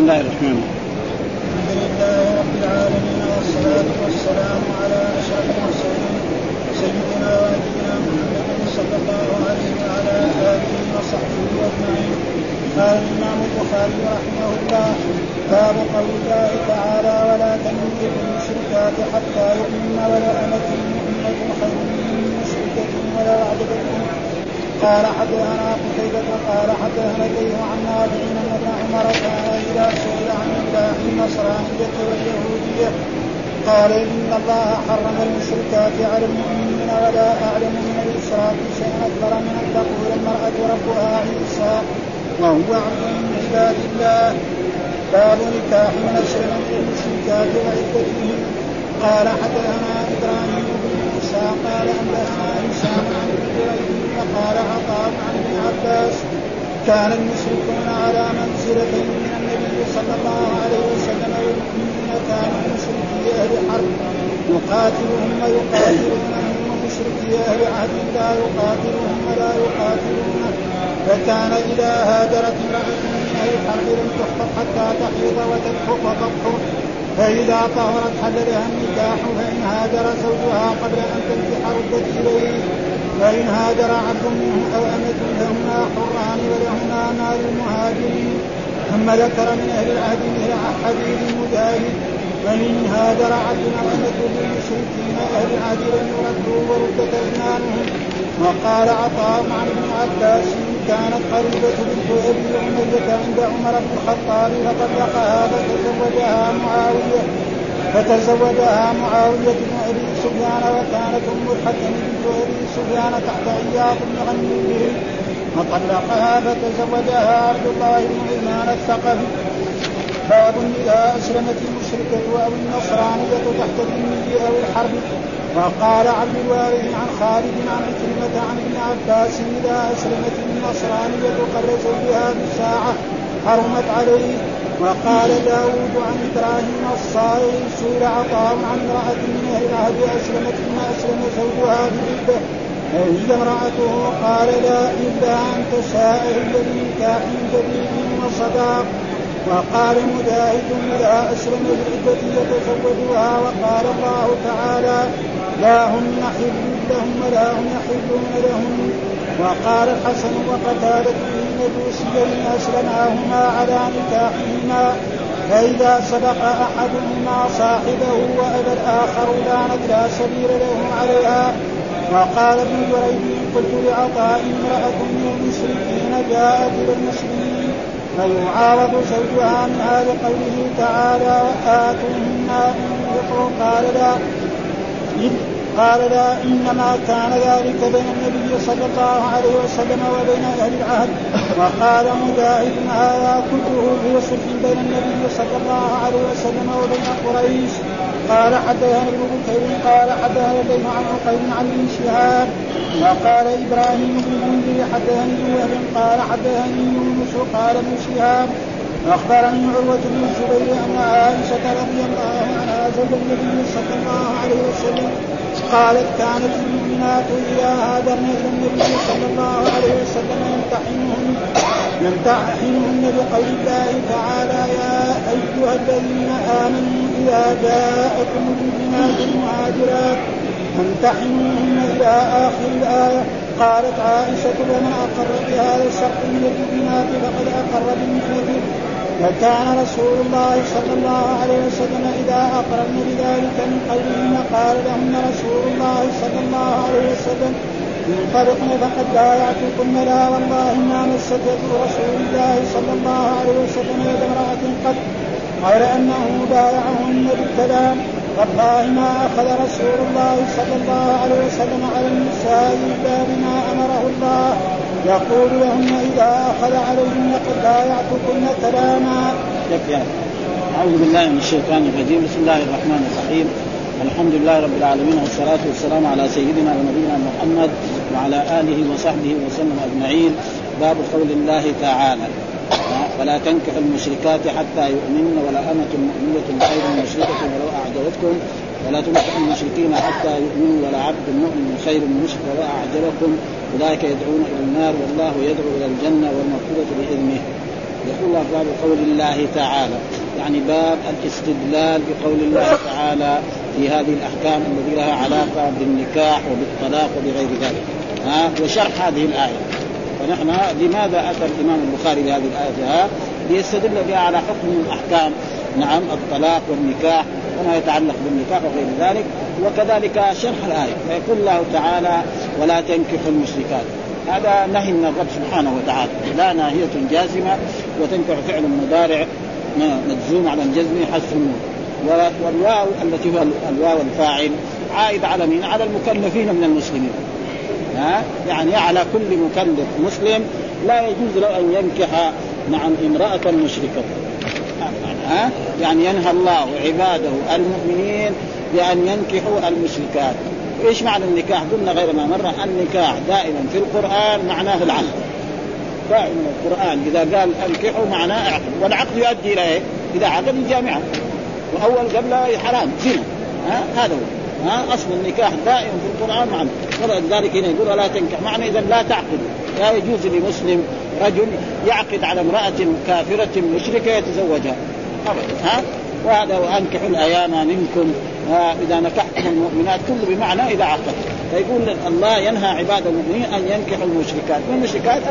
الله الرحمن. الرحيم الحمد لله رب العالمين والصلاة والسلام على أشرف المرسلين سيدنا ونبينا محمد صلى الله عليه وعلى آله وصحبه أجمعين قال الإمام البخاري رحمه الله باب قول الله تعالى ولا تنكحوا المشركات حتى يؤمن ولا أمة مؤمنة خير من مشركة ولا أعجبتكم قال حدثنا قتيبة قال حدثنا الليل عن نافع ان ابن عمر كان إذا سئل عن نكاح النصرانية واليهودية قال إن الله حرم المشركات على المؤمنين ولا أعلم من الاشراك شيئا أكبر من أن تقول المرأة ربها عيسى وهو عبد من عباد الله. باب نكاح من المشركات وعدتهم قال حدثنا إبراهيم بن موسى قال أنبأنا هشام عن فقال عطاء عن ابن عباس كان المشركون على منزلتين من النبي صلى الله عليه وسلم والمؤمنين كانوا مشركي أهل حرب. يقاتلهم ويقاتلونهم ومشركي أهل عهد لا يقاتلهم ولا يقاتلونه فكان إذا هاجرت امرأة من أهل الحرب لم تخطب حتى تحيض وتكفر وتطهر فإذا طهرت حل لها النكاح فإن هاجر زوجها قبل أن تنكح ردت إليه. وإن هاجر عبد منهم أو أمة فهما حران ولهما مال المهاجرين ثم ذكر من أهل العهد مثل حديث المجاهد وإن هاجر عبد أو أمة للمشركين أهل العهد لم يردوا وردت أيمانهم وقال عطاء عن ابن عباس كانت قريبة بنت أبي أمية عند عمر بن الخطاب فطلقها فتزوجها معاوية. فتزوجها معاوية بن أبي سفيان وكانت أم الحكم بنت أبي سفيان تحت عياض بن غنيم فطلقها فتزوجها عبد الله بن عثمان الثقفي. باب إذا أسلمت المشركة أو النصرانية تحت الذمي أو الحرب. وقال عبد الوارث عن خالد عن عكرمة عن ابن عباس إذا أسلمت النصرانية قبل زوجها بساعة حرمت عليه. وقال داود عن إبراهيم الصائغ سئل عطاء عن امرأة من أهل العهد أسلمت ثم أسلم زوجها بردة هي امرأته؟ قال لا إلا أن هي بنكاح جديد وصداق وقال مجاهد إذا أسلم بالعدة يتزوجها. وقال الله تعالى لا هن حل لهم ولا هم يحلون لهم. وقال الحسن وقتادة المجوسيين أسلماهما على نكاحهما فإذا سبق أحدهما صاحبه وأبى الآخر كانت لا سبيل له عليها. وقال ابن جريج قلت لعطاء امرأة من المشركين جاءت إلى المسلمين فيعارض زوجها منها لقوله تعالى وآتوهن قال لا. قال لا إنما كان ذلك بين النبي صلى الله عليه وسلم وبين أهل العهد. وقال مجاهد هذا كله هو صلح بين النبي صلى الله عليه وسلم وبين قريش. قال حدثنا ابن بكير قال حدثنا الليل عن عقيل عن ابن شهاب وقال إبراهيم بن المنذر حدثني وهب قال حدثني يونس قال ابن شهاب. اخبرني عروة بن الزبير أن عائشة رضي الله عنها زوج النبي صلى الله عليه وسلم قالت كانت المؤمنات هاجرن إلى النبي صلى الله عليه وسلم يمتحنهن يمتحنهن بقول الله تعالى يا أيها الذين آمنوا إذا جاءكم المؤمنات المهاجرات فامتحنوهن إلى آخر الآية. قالت عائشة ومن أقر بهذا الشرط من المؤمنات فقد أقر بمثله وكان رسول الله صلى الله عليه وسلم إذا أقرن بذلك من قولهن قال لهن رسول الله صلى الله عليه وسلم انطلقن فقد بايعتكن لا والله ما مست يد رسول الله صلى الله عليه وسلم يد امرأة قط غير أنه بايعهن بالكلام والله ما أخذ رسول الله صلى الله عليه وسلم على النساء إلا بما أمره الله. يقول لهن إذا أخذ عليهن قد بايعتكن كلاما. يكفي أعوذ بالله من الشيطان الرجيم. بسم الله الرحمن الرحيم. الحمد لله رب العالمين والصلاة والسلام على سيدنا ونبينا محمد وعلى آله وصحبه وسلم أجمعين. باب قول الله تعالى. ولا تنكح المشركات حتى يؤمنن ولا أمة مؤمنة خير مشركة ولو أعجبتكم. ولا تنكح المشركين حتى يؤمنوا ولا عبد مؤمن خير مشرك ولو أعجبكم. أولئك يدعون إلى النار والله يدعو إلى الجنة والمغفرة بإذنه. يقول الله باب قول الله تعالى يعني باب الاستدلال بقول الله تعالى في هذه الأحكام التي لها علاقة بالنكاح وبالطلاق وبغير ذلك. ها وشرح هذه الآية. فنحن لماذا أتى الإمام البخاري بهذه الآية ليستدل بها على حكم من الأحكام. نعم الطلاق والنكاح وما يتعلق بالنكاح وغير ذلك وكذلك شرح الآية فيقول الله تعالى ولا تنكحوا المشركات. هذا نهي من الرب سبحانه وتعالى. لا ناهية جازمة وتنكح فعل مضارع مجزوم على الجزم حذف والواو التي هو الواو الفاعل عائد على مين؟ على المكلفين من المسلمين. ها؟ يعني على كل مكلف مسلم لا يجوز له أن ينكح نعم امرأة مشركة. ها؟ يعني ينهى الله عباده المؤمنين بأن ينكحوا المشركات. إيش معنى النكاح؟ قلنا غير ما مر النكاح دائما في القرآن معناه العقد دائما القرآن إذا قال أنكحوا معناه عقد والعقد يؤدي إلى إيه؟ إذا عقد الجامعة. وأول قبل حرام زنا. ها؟ هذا هو. ها؟ أصل النكاح دائما في القرآن معنى ولذلك هنا يقول ولا تنكح. معنى اذا لا تعقد. لا يجوز لمسلم رجل يعقد على امرأة كافرة مشركة يتزوجها. ابدا. ها؟ وهذا وأنكحوا الأيام منكم. إذا نكحتم المؤمنات كله بمعنى إذا عقد. فيقول الله ينهى عباد المؤمنين أن ينكحوا المشركات. والمشركات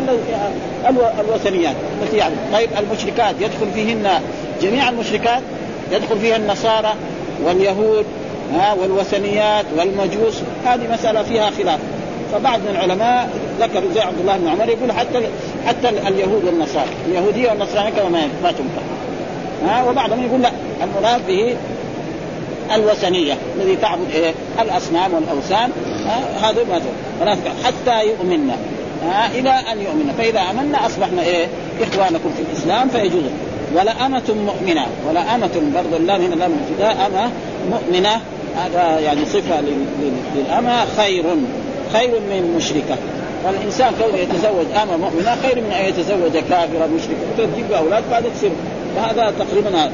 الوثنيات. التي يعني طيب المشركات يدخل فيهن جميع المشركات. يدخل فيها النصارى واليهود. ها والوثنيات والمجوس هذه مسألة فيها خلاف. فبعض من العلماء ذكر زي عبد الله بن عمر يقول حتى حتى اليهود والنصارى اليهودية والنصرانية كما ما تنكح ها؟ وبعضهم يقول لا المراد به الوثنية الذي تعبد إيه؟ الأصنام والأوثان. هذا ما حتى يؤمننا إلى أن يؤمن. فإذا آمنا أصبحنا إيه؟ إخوانكم في الإسلام فيجوز. ولا أمة مؤمنة ولا أمة برضو اللام هنا لام أمة مؤمنة هذا يعني صفة للأمة خير خير من مشركة. فالإنسان كونه يتزوج أمة مؤمنة خير من أن يتزوج كافرة مشركة. وتجيب أولاد؟ بعد تصير فهذا تقريبا هذا.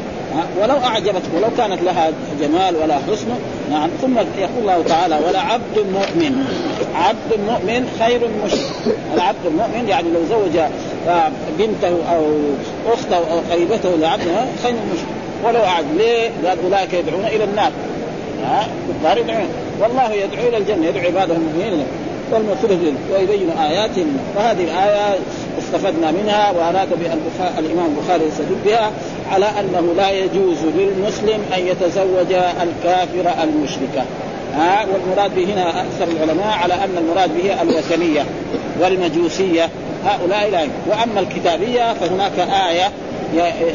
ولو أعجبتك ولو كانت لها جمال ولا حسن نعم. ثم يقول الله تعالى ولا عبد مؤمن. عبد مؤمن خير مشرك. العبد المؤمن يعني لو زوج آه، بنته أو أخته أو قريبته لعبدها خير مشرك. ولو اعد ليه؟ قال أولئك يدعون إلى النار. ها كفار يدعون والله يدعو إلى الجنة يدعو عباده المؤمنين والمفروض ويبين اياتهم فهذه الآية استفدنا منها وأراد الإمام البخاري يستدل بها على أنه لا يجوز للمسلم أن يتزوج الكافره المشركه ها والمراد به هنا أكثر العلماء على أن المراد به الوثنية والمجوسية. هؤلاء لا. وأما الكتابية فهناك آية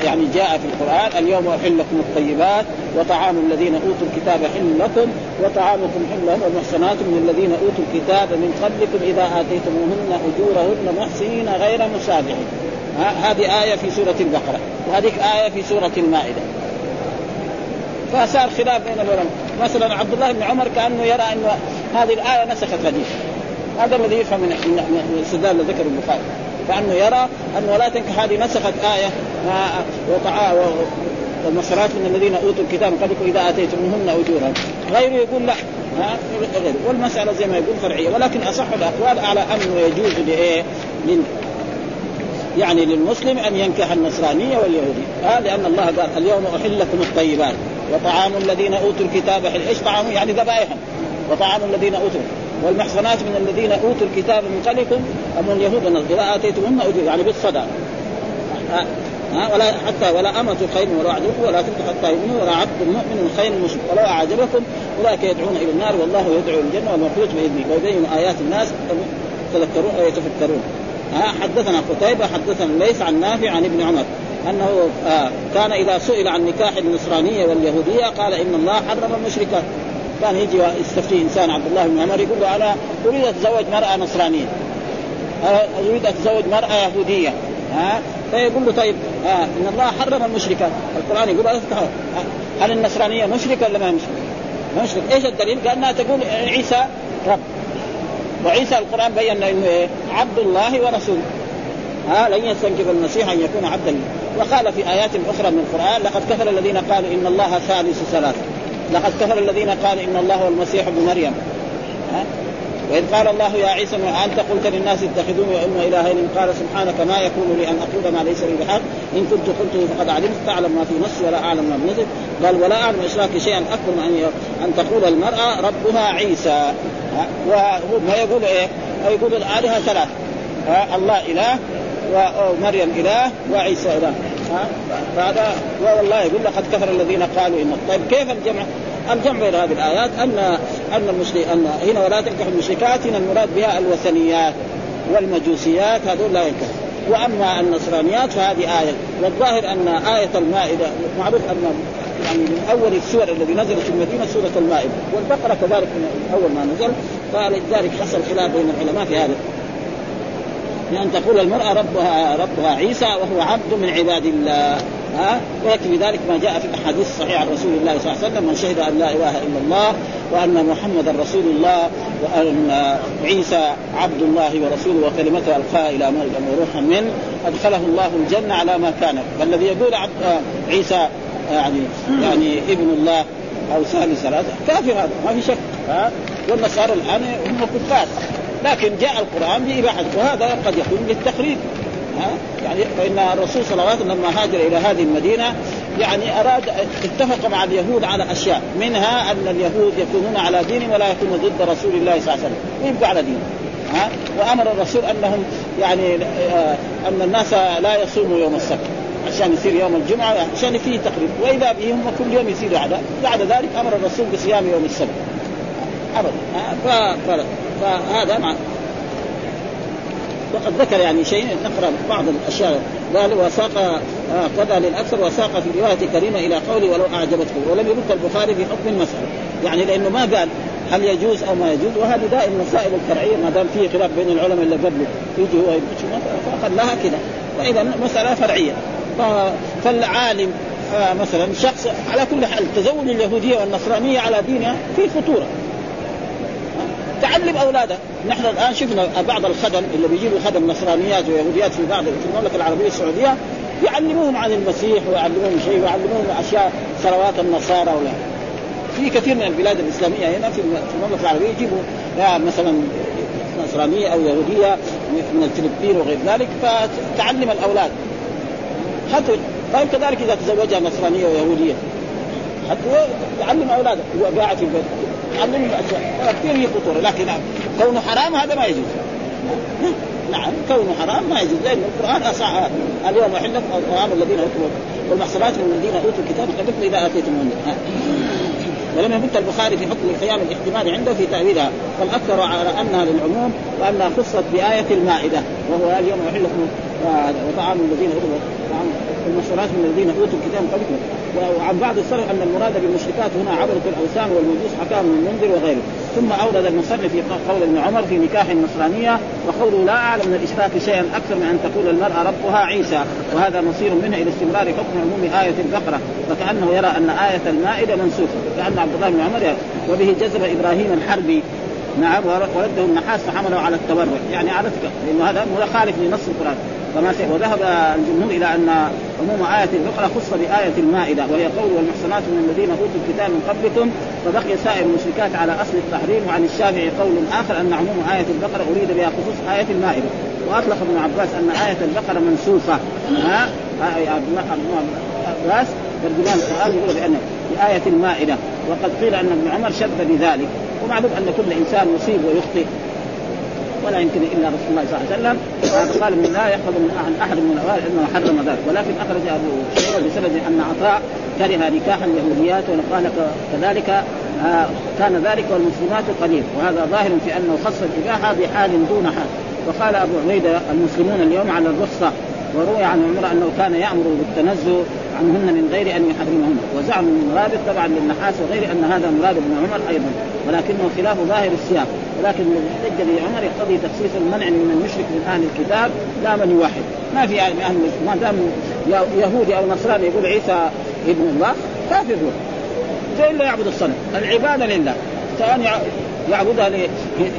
يعني جاء في القرآن اليوم أحل لكم الطيبات وطعام الذين أوتوا الكتاب حل لكم وطعامكم حل لهم والمحصنات من الذين أوتوا الكتاب من قبلكم إذا آتيتموهن أجورهن محسنين غير مسافحين هذه آية في سورة البقرة وهذه آية في سورة المائدة. فصار خلاف بين العلماء. مثلا عبد الله بن عمر كأنه يرى أن هذه الآية نسخت حديث هذا الذي يفهم من الاستدلال الذي ذكره البخاري. كانه يرى ان ولا تنكح هذه نسخت آية. وطعا والمحصنات من الذين أوتوا الكتاب من قبلكم إذا آتيتموهن أجورا. غيره يقول لا. غير والمسألة زي ما يقول فرعية. ولكن أصح الأقوال على انه يجوز لإيه؟ يعني للمسلم أن ينكح النصرانية واليهودية. آه لأن الله قال اليوم احل لكم الطيبات. وطعام الذين أوتوا الكتاب حل إيش طعام يعني ذبائحهم. وطعام الذين أوتوا. والمحصنات من الذين أوتوا الكتاب من قبلكم اما اليهود اذا اتيتمهن اجور يعني بالصدقة؟ ها ولا حتى ولا أمة خير ولا عبد ولا تنكح حتى يؤمنوا ولا عبد مؤمن خير مسلم ولو أعجبكم أولئك يدعون إلى النار والله يدعو الجنة والمخلوق بإذنه ويبين آيات الناس تذكرون ويتفكرون ها حدثنا قتيبة حدثنا ليس عن نافع عن ابن عمر أنه آه كان إذا سئل عن نكاح النصرانية واليهودية قال إن الله حرم المشركات كان يجي يستفتي إنسان عبد الله بن عمر يقول له أنا أريد أتزوج مرأة نصرانية؟ أريد أتزوج مرأة يهودية؟ ها؟ فيقول له طيب آه إن الله حرم المشركات القرآن يقول هل النصرانية مشركة ولا ما مشركة؟ مشرك إيش الدليل؟ قال انها تقول عيسى رب. وعيسى القرآن بين إنه إيه؟ عبد الله ورسوله. ها لن يستنكف المسيح أن يكون عبدا. وقال في آيات أخرى من القرآن لقد كفر الذين قالوا إن الله ثالث ثلاثة. لقد كفر الذين قالوا إن الله هو المسيح ابن مريم. ها؟ وإذ قال الله يا عيسى انت قلت للناس اتخذوني وام إلهين؟ قال سبحانك ما يكون لي أن أقول ما ليس لي بحق. إن كنت قلته فقد علمت. تعلم ما في نفسي ولا أعلم ما بنزل قال ولا أعلم اشراك شيئا اكبر من ان أن تقول المرأة ربها عيسى. وما يقول إيه؟ يقول الآلهة ثلاث. الله إله ومريم إله وعيسى إله. فهذا والله يقول لقد كفر الذين قالوا إن طيب كيف الجمع؟ الجمع بين هذه الآيات أن أن المشرك أن هنا ولا تنكح المشركات هنا المراد بها الوثنيات والمجوسيات هذول لا ينكح وأما النصرانيات فهذه آية. والظاهر أن آية المائدة معروف أن يعني من أول السور الذي نزلت في المدينة سورة المائدة والبقرة كذلك من أول ما نزل فلذلك حصل خلاف بين العلماء في هذا. بأن تقول المرأة ربها ربها عيسى وهو عبد من عباد الله. ها؟ ويكفي ذلك ما جاء في الأحاديث الصحيحة عن رسول الله صلى الله عليه وسلم من شهد أن لا إله إلا الله وأن محمدا رسول الله وأن عيسى عبد الله ورسوله وكلمته ألقاها إلى مريم وروحا منه أدخله الله الجنة على ما كان. فالذي يقول عبد عيسى يعني يعني ابن الله أو ثالث ثلاثة كافر هذا ما في شك. ها؟ والنصارى الآن هم كفار. لكن جاء القرآن باباحه وهذا قد يكون للتقريب ها؟ يعني فإن الرسول صلى الله عليه وسلم لما هاجر إلى هذه المدينة يعني أراد اتفق مع اليهود على أشياء منها أن اليهود يكونون على دين ولا يكونوا ضد رسول الله صلى الله عليه وسلم. ويبقوا على دين. ها؟ وأمر الرسول أنهم يعني آه أن الناس لا يصوموا يوم السبت عشان يصير يوم الجمعة عشان فيه تقريب. وإذا به هم كل يوم يصيروا على بعد ذلك أمر الرسول بصيام يوم السبت. ابدا. فهذا مع وقد ذكر يعني شيء نقرأ بعض الأشياء. قال وساق آه كذا للأكثر وساق في رواية كريمة إلى قولي ولو اعجبتكم ولم يرد البخاري في حكم المسألة. يعني لأنه ما قال هل يجوز أو ما يجوز وهذه دائما المسائل الفرعية ما دام في خلاف بين العلماء اللي قبله يجي هو فخلاها كذا فإذا مسألة فرعية. فالعالم آه مثلا شخص على كل حال تزوج اليهودية والنصرانية على دينها في خطورة. تعلم اولادها نحن الآن شفنا بعض الخدم اللي بيجيبوا خدم نصرانيات ويهوديات في بعض في المملكة العربية السعودية يعلموهم عن المسيح ويعلموهم شيء ويعلموهم أشياء صلوات النصارى ولا. في كثير من البلاد الإسلامية هنا في المملكة العربية يجيبوا مثلا نصرانية أو يهودية من الفلبين وغير ذلك فتعلم الأولاد. حتى طيب كذلك إذا تزوجها نصرانية ويهودية حتى يعلم أولاده. هو قاعد في البيت يعلمهم اشياء كثير هي خطوره لكن كونه حرام هذا ما يجوز. نعم كونه حرام ما يجوز لأن القرآن أصع اليوم احل لكم الطعام الذين أوتوا والمحصنات من الذين أوتوا الكتاب قبلكم إذا اتيتموهن ولم يمت البخاري في حكم القيام الاحتمال عنده في تأويلها والاكثر على أنها للعموم وأنها خصت بآية المائدة وهو اليوم احل لكم وطعام الذين اوتوا المحصنات من الذين أوتوا الكتاب قبلكم وعن بعض السلف أن المراد بالمشركات هنا عبده الأوثان والمجوس حكام من المنذر وغيره. ثم أورد المصنف في قول ابن عمر في نكاح النصرانية وقوله لا أعلم من الإشراك شيئا أكثر من أن تقول المرأة ربها عيسى. وهذا مصير منها إلى استمرار حكم عموم آية البقرة. فكانه يرى أن آية المائدة منسوخة. كأن عبد الله بن عمر وبه جذب إبراهيم الحربي. نعم ورده النحاس فحمله على التبرع. يعني عرفت. لأنه هذا مخالف لنص القرآن. كما وذهب الجمهور إلى أن عموم آية البقرة خص بآية المائدة وهي قول والمحصنات من الذين أوتوا الكتاب من قبلكم فبقي سائر المشركات على أصل التحريم وعن الشافعي قول آخر أن عموم آية البقرة أريد بها خصوص آية المائدة. وأطلق ابن عباس أن آية البقرة منسوخة. ها؟ ابن عباس ترجمان القرآن يقول بأن بآية المائدة وقد قيل أن ابن عمر شد بذلك. ومعلوم أن كل إنسان يصيب ويخطئ. ولا يمكن إلا رسول الله صلى الله عليه وسلم. قال من لا يحفظ من احد من الأوائل انه حرم ذلك. ولكن أخرج أبو شيبة بسند أن عطاء كره نكاح اليهوديات وقال كذلك آه كان ذلك والمسلمات قليل. وهذا ظاهر في أنه خص الاباحه بحال دون حال. وقال أبو عبيدة المسلمون اليوم على الرخصة وروي عن عمر أنه كان يأمر بالتنزه عنهن من غير أن يحرمهن. وزعم المراد طبعا للنحاس وغير أن هذا مراد ابن عمر أيضا. ولكنه خلاف ظاهر السياق. ولكن احتج بعمر يقتضي تخصيص المنع من المشرك من أهل الكتاب لا من يوحد ما في يعني أهل ما دام يهودي أو نصراني يقول عيسى ابن الله كافر زي اللي يعبد الصنم. العبادة لله. سواء يعبدها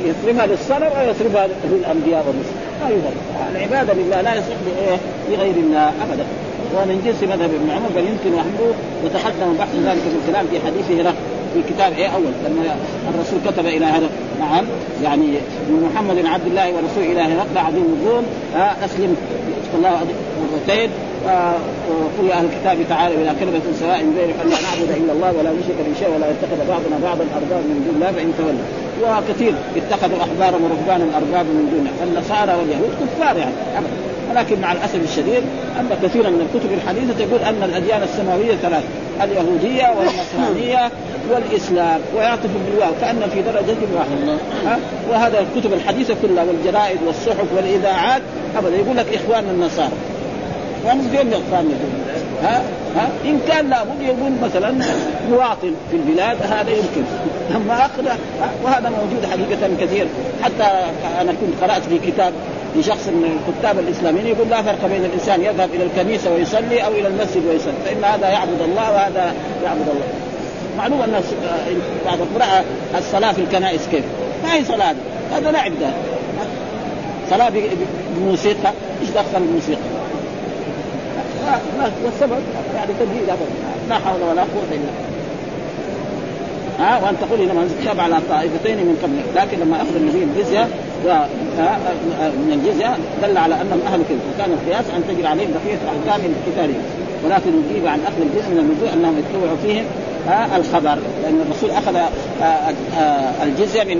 يصرفها للصنم أو يصرفها للأنبياء والرسل. يقدر العبادة لله لا يصح لغير الله ابدا. ومن جنس مذهب ابن عمر بل يمكن وحده وتحدث بحث ذلك في الكلام في حديثه له في كتاب إيه أول. لما الرسول كتب إلى هذا. نعم. يعني من محمد عبد الله ورسول إلى هرقل عظيم الروم أسلم. الله مرتين. وقل أهل الكتاب تعالوا إلى كلمة سواء بين أن لا نعبد إلا الله ولا نشرك به شيء ولا يتخذ بعضنا بعضا أربابا من دون الله فإن تولوا. وكثير اتخذوا أحبارهم ورهبانا أربابا من دون النصارى واليهود كفار يعني أبدا. ولكن مع الأسف الشديد أن كثيرا من الكتب الحديثة تقول أن الأديان السماوية ثلاث اليهودية والنصرانية والإسلام. ويعطف بالواو كأن في درجة واحدة. ها؟ وهذا الكتب الحديثة كلها والجرائد والصحف والإذاعات أبدا. يقول لك اخواننا النصارى ومسلم اخواننا ها؟ ها؟ إن كان لابد يكون مثلا مواطن في البلاد هذا يمكن. أما اخر وهذا موجود حقيقة كثير. حتى أنا كنت قرأت في كتاب لشخص من الكتاب الإسلاميين يقول لا فرق بين الإنسان يذهب إلى الكنيسة ويصلي أو إلى المسجد ويصلي. فإن هذا يعبد الله وهذا يعبد الله. معلوم أن بعد القراءه الصلاة في الكنائس كيف؟ ما هي صلاة هذا لعب ده صلاة بموسيقى. إيش دخل الموسيقى؟ والسبب يعني تدليل لا حول ولا قوة إلا بالله. ها وأن تقول إنما انزل على طائفتين من قبلك. لكن لما أخذ النبي الجزية من الجزية دل على أنهم أهل كذب. وكان القياس أن تجري عليهم بقية احكام القتالية. ولكن نجيب عن أخذ الجزء من الموضوع أنهم يتبعوا فيهم الخبر. لأن الرسول أخذ الجزية من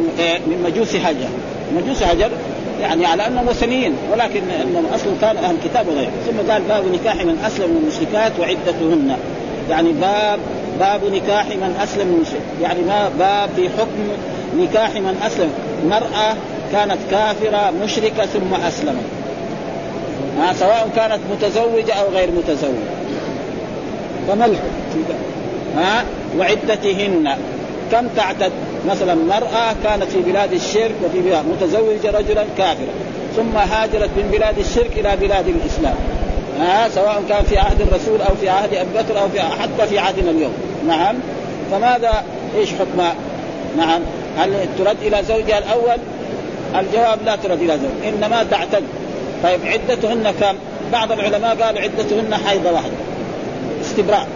من مجوس هجر. مجوس هجر يعني على أنهم وثنيين ولكن أنهم أصلا كانوا أهل الكتاب وغيره. ثم قال باب نكاح من أسلم من المشركات وعدتهن. يعني باب باب نكاح من أسلم من المشرك. يعني ما باب في حكم نكاح من أسلم. مرأة كانت كافرة مشركة ثم أسلمت. ها سواء كانت متزوجة أو غير متزوجة. فما الحكم ها وعدتهن. كم تعتد؟ مثلا مرأة كانت في بلاد الشرك وفي بلاد متزوجة رجلا كافرا ثم هاجرت من بلاد الشرك إلى بلاد الإسلام. ها سواء كان في عهد الرسول أو في عهد أبي بكر أو في حتى في عهدنا اليوم. نعم. فماذا إيش حكمها؟ نعم. هل ترد إلى زوجها الأول؟ الجواب لا ترد إلى زوج إنما تعتد. طيب عدتهن كم؟ بعض العلماء قال عدتهن حيضة واحدة استبراء.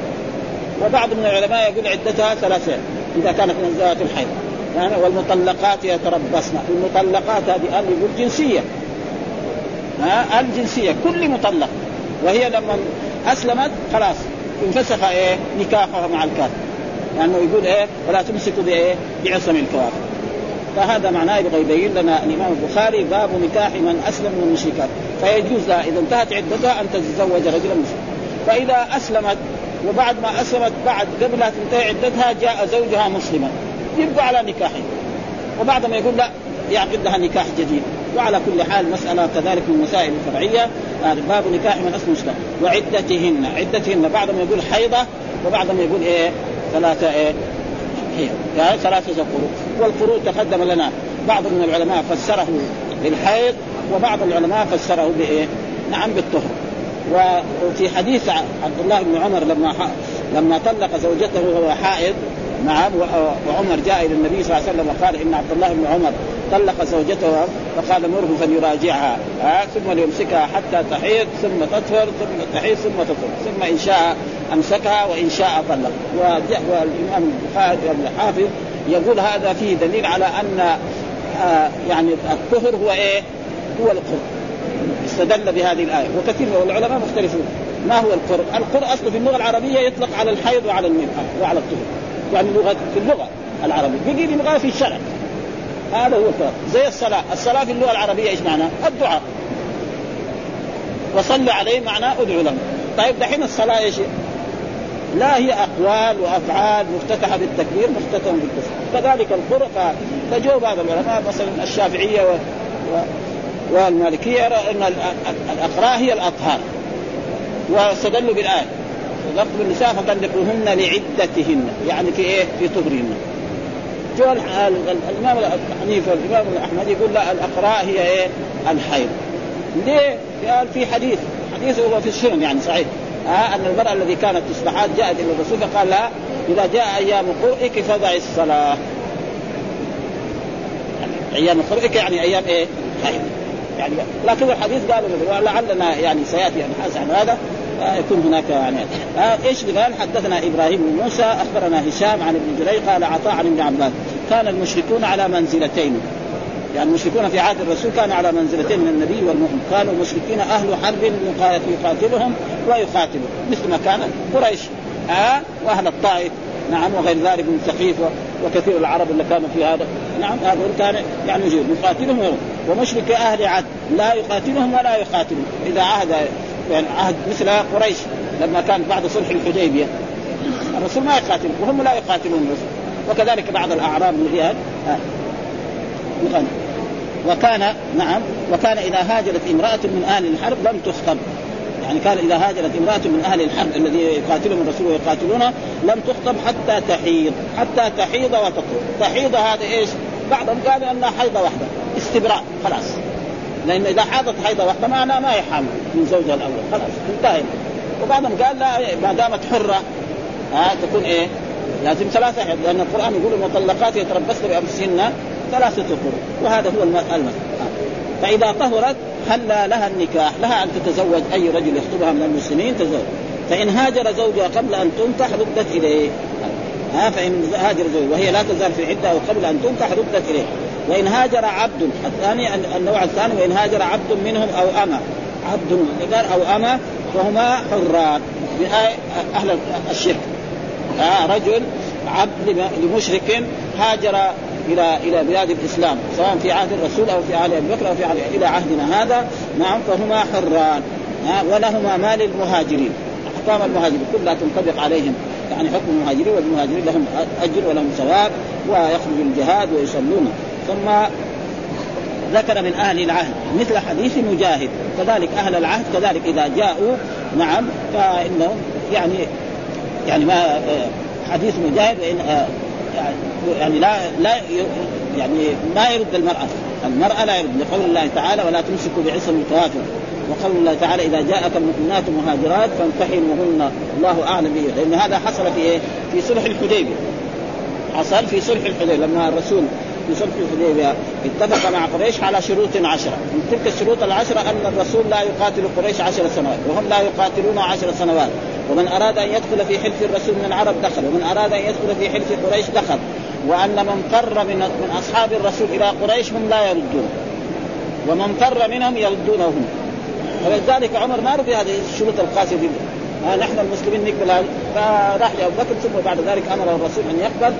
وبعض من العلماء يقول عدتها ثلاثين. إذا كانت من ذوات الحيض. يعني والمطلقات يتربصن. المطلقات هذه قال يقول جنسية. ها الجنسيه كل مطلق. وهي لما أسلمت خلاص انفسخ إيه نكاحها مع الكافر لأنه يعني يقول إيه ولا تمسكوا بايه بعصم الكوافر فهذا معناه يبغى يبين لنا الإمام البخاري باب نكاح من أسلم من المشركات فيجوز لها إذا انتهت عدتها أن تتزوج رجلا مسلما. فإذا أسلمت وبعد ما اسلمت بعد قبل لا تنتهي عدتها جاء زوجها مسلما. يبقى على نكاحه وبعد ما يقول لا يعقد لها نكاح جديد. وعلى كل حال مسألة كذلك من المسائل الفرعية هذا باب نكاح من أسلم مسلم. وعدتهن. عدتهن. بعضهم يقول حيضة وبعضهم يقول إيه؟ ثلاثة إيه؟ هي. يعني ثلاثة قروء والقروء تقدم لنا. بعض من العلماء فسره بالحيض وبعض العلماء فسره بإيه؟ نعم بالطهر. وفي حديث عبد الله بن عمر لما لما طلق زوجته وهو حائض نعم وعمر جاء إلى النبي صلى الله عليه وسلم وقال إن عبد الله بن عمر طلق زوجته فقال مره فليراجعها ثم ليمسكها حتى تحيض ثم تطهر ثم تحيض ثم تطهر ثم إن شاء أمسكها وإن شاء طلق والإمام الحافظ يقول هذا فيه دليل على أن آه يعني الطهر هو إيه؟ هو القر استدل بهذه الآية. وكثير من العلماء مختلفون. ما هو القر؟ القر أصله في اللغة العربية يطلق على الحيض وعلى النفاق وعلى الطهر. يعني لغة في اللغة العربية. بيجي لغه في الشرع. هذا هو الفرق. زي الصلاة. الصلاة في اللغة العربية إيش معناه؟ الدعاء. وصلوا عليه معناه ادعوا لهم طيب دحين الصلاة إيش؟ لا هي أقوال وأفعال مفتتحة بالتكبير مفتتحة بالتسليم كذلك القرء فجو بعض العلماء مثلا الشافعية و... و... والمالكية يرى أن الأقراء هي الأطهار. واستدلوا بالآية. لفظ النساء فطلقوهن لعدتهن. يعني في إيه؟ في طهرهن جو الإمام حنيفه والإمام احمد يقول لا الأقراء هي إيه؟ الحيض ليه؟ قال في حديث. حديث هو في السنن يعني صحيح. آه أن المرأة الذي كانت تصبحات جاءت إلى الرسول فقال لها إذا جاء أيام قرئك فضعي الصلاة. يعني أيام قرئك يعني أيام إيه؟ حيض يعني لكن الحديث قالوا لعلنا يعني سيأتي ابحاث عن هذا آه يكون هناك يعني آه إيش قال؟ حدثنا إبراهيم بن موسى أخبرنا هشام عن ابن جريج قال عطاء عن ابن عباس كان المشركون على منزلتين. يعني المشركون في عهد الرسول كانوا على منزلتين من النبي والمؤمن. كانوا المشركين أهل حرب يقاتلهم ويقاتلوا مثل ما كان قريش آه وأهل الطائف نعم وغير ذلك من ثقيف وكثير العرب اللي كانوا في هذا. نعم هذول كان يعني يجيب. يقاتلهم ومشرك أهل عهد. لا يقاتلهم ولا يقاتلهم إذا عهد يعني عهد مثل قريش لما كان بعد صلح الحديبية الرسول ما يقاتل. وهم لا يقاتلون الرسول. وكذلك بعض الأعراب اللي فيها. وكان نعم وكان إذا هاجرت امرأة من أهل الحرب لم تخطب. يعني كان إذا هاجرت امرأة من أهل الحرب الذي يقاتلهم الرسول ويقاتلونه لم تخطب حتى تحيض حتى تحيض وتطهر تحيض هذا إيش؟ بعضهم قالوا إنها حيضة واحدة استبراء خلاص. لأن إذا حاضت حيضة واحدة معناها ما هي من زوجها الأول خلاص انتهى. وبعضهم قال لا ما دامت حرة ها تكون إيه؟ لازم ثلاثة حيض لأن القرآن يقول المطلقات يتربصن بأنفسهن ثلاثة قرون وهذا هو المسألة فإذا طهرت حل لها النكاح لها أن تتزوج أي رجل يخطبها من المسلمين تزوج. فإن هاجر زوجها قبل أن تنكح ردت إليه. ها فإن هاجر زوجها وهي لا تزال في عدة أو قبل أن تنكح ردت إليه. وإن هاجر عبد الثاني النوع الثاني وإن هاجر عبد منهم أو أما عبد قال أو أما فهما حران أهل الشرك. رجل عبد لمشرك هاجر إلى إلى بلاد الإسلام سواء في عهد الرسول أو في عهد أبي بكر أو في عهد إلى عهدنا هذا نعم فهما حران ولهما مال المهاجرين أحكام المهاجرين كلها تنطبق عليهم يعني حكم المهاجرين والمهاجرين لهم أجر ولهم ثواب ويخرجوا الجهاد ويصلون. ثم ذكر من أهل العهد مثل حديث مجاهد كذلك أهل العهد كذلك إذا جاءوا نعم فانهم يعني يعني ما حديث مجاهد وإن يعني لا لا يعني ما يرد المرأة. المرأة لا يرد لقول الله تعالى ولا تمسكوا بعصم الكوافر وقول الله تعالى إذا جاءك المؤمنات مهاجرات فامتحنوهن الله أعلم به لأن هذا حصل في إيه؟ في صلح الحديبية. حصل في صلح الحديبية لما الرسول في صلح الحديبية اتفق مع قريش على شروط عشرة. من تلك الشروط العشرة أن الرسول لا يقاتل قريش عشر سنوات وهم لا يقاتلون عشر سنوات. ومن أراد أن يدخل في حلف الرسول من العرب دخل ومن أراد أن يدخل في حلف قريش دخل. وأن من فر من من أصحاب الرسول إلى قريش هم لا يردون. ومن فر منهم يردونه هم ولذلك عمر ما رضي هذه الشروط القاسية دي. آه نحن المسلمين نقبل هذه فراح لأبو بكر ثم بعد ذلك أمر الرسول أن يقبل.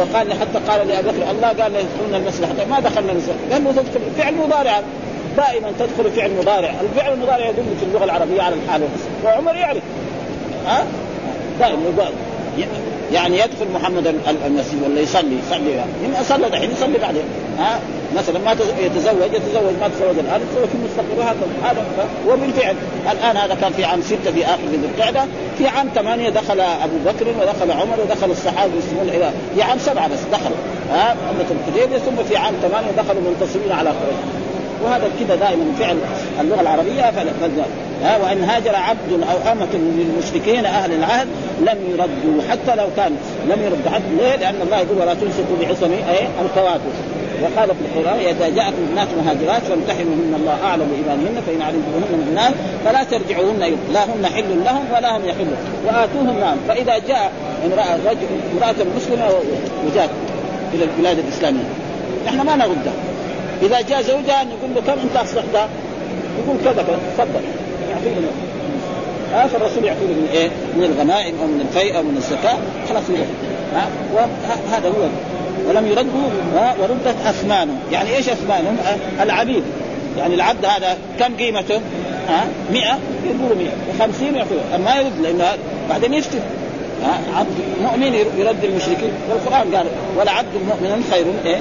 وقال حتى قال لابي بكر الله قال لا يدخلون المسجد ما دخلنا المسجد. قال له تدخل فعل مضارع. دائما تدخل فعل مضارع، الفعل المضارع يدل في اللغة العربية على الحال وعمر يعرف. ها؟ دائما يعني يدخل محمد المسجد ولا يصلي؟ يصلي. يعني صلى دحين يصلي بعدين. ها؟ مثلا ما يتزوج يتزوج ما تزوج الآن يتزوج في المستقبل. هذا هذا وبالفعل الآن هذا كان في عام ستة في آخر ذي القعدة. في عام ثمانية دخل أبو بكر ودخل عمر ودخل الصحابة المسلمون إلى في عام سبعة بس دخلوا ها؟ عمره الحديبيه ثم في عام ثمانية دخلوا منتصرين على قريش. وهذا كذا دائما فعل اللغة العربية فلا ها وإن هاجر عبد أو أمة للمشركين أهل العهد لم يردوا حتى لو كان لم يرد عبد. ليه؟ لأن الله يقول ولا تمسكوا بعصم إيه؟ الكواكب وقال في القران إذا جاءكم بنات مهاجرات فامتحنوهن الله أعلم بإيمانهن فإن علمتموهن مؤمنات فلا ترجعوهن لا هن حل لهم ولا هم يحلون. وآتوهم نعم. فإذا جاء امرأة رجل امرأة مسلمة وجات إلى البلاد الإسلامية. نحن ما نردها. إذا جاء زوجها نقول له كم أنت اصلحتها؟ يقول كذا كذا تفضل. يعطيه ها فالرسول يعطيه من إيه؟ من الغنائم أو من الفيء أو من الزكاة خلاص يروح ها؟ وهذا هو. ولم يردوا وردت أثمانهم، يعني إيش أثمانهم؟ العبيد. يعني العبد هذا كم قيمته؟ ها؟ 100 يقولوا 100 و50 يعطوه. ما يرد لأنه بعدين يفتن عبد مؤمن يرد المشركين. والقران قال ولا عبد مؤمن خير إيه؟